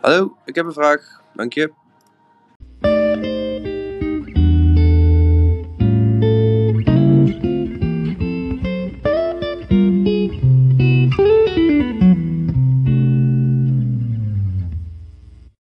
Hallo, ik heb een vraag. Dank je.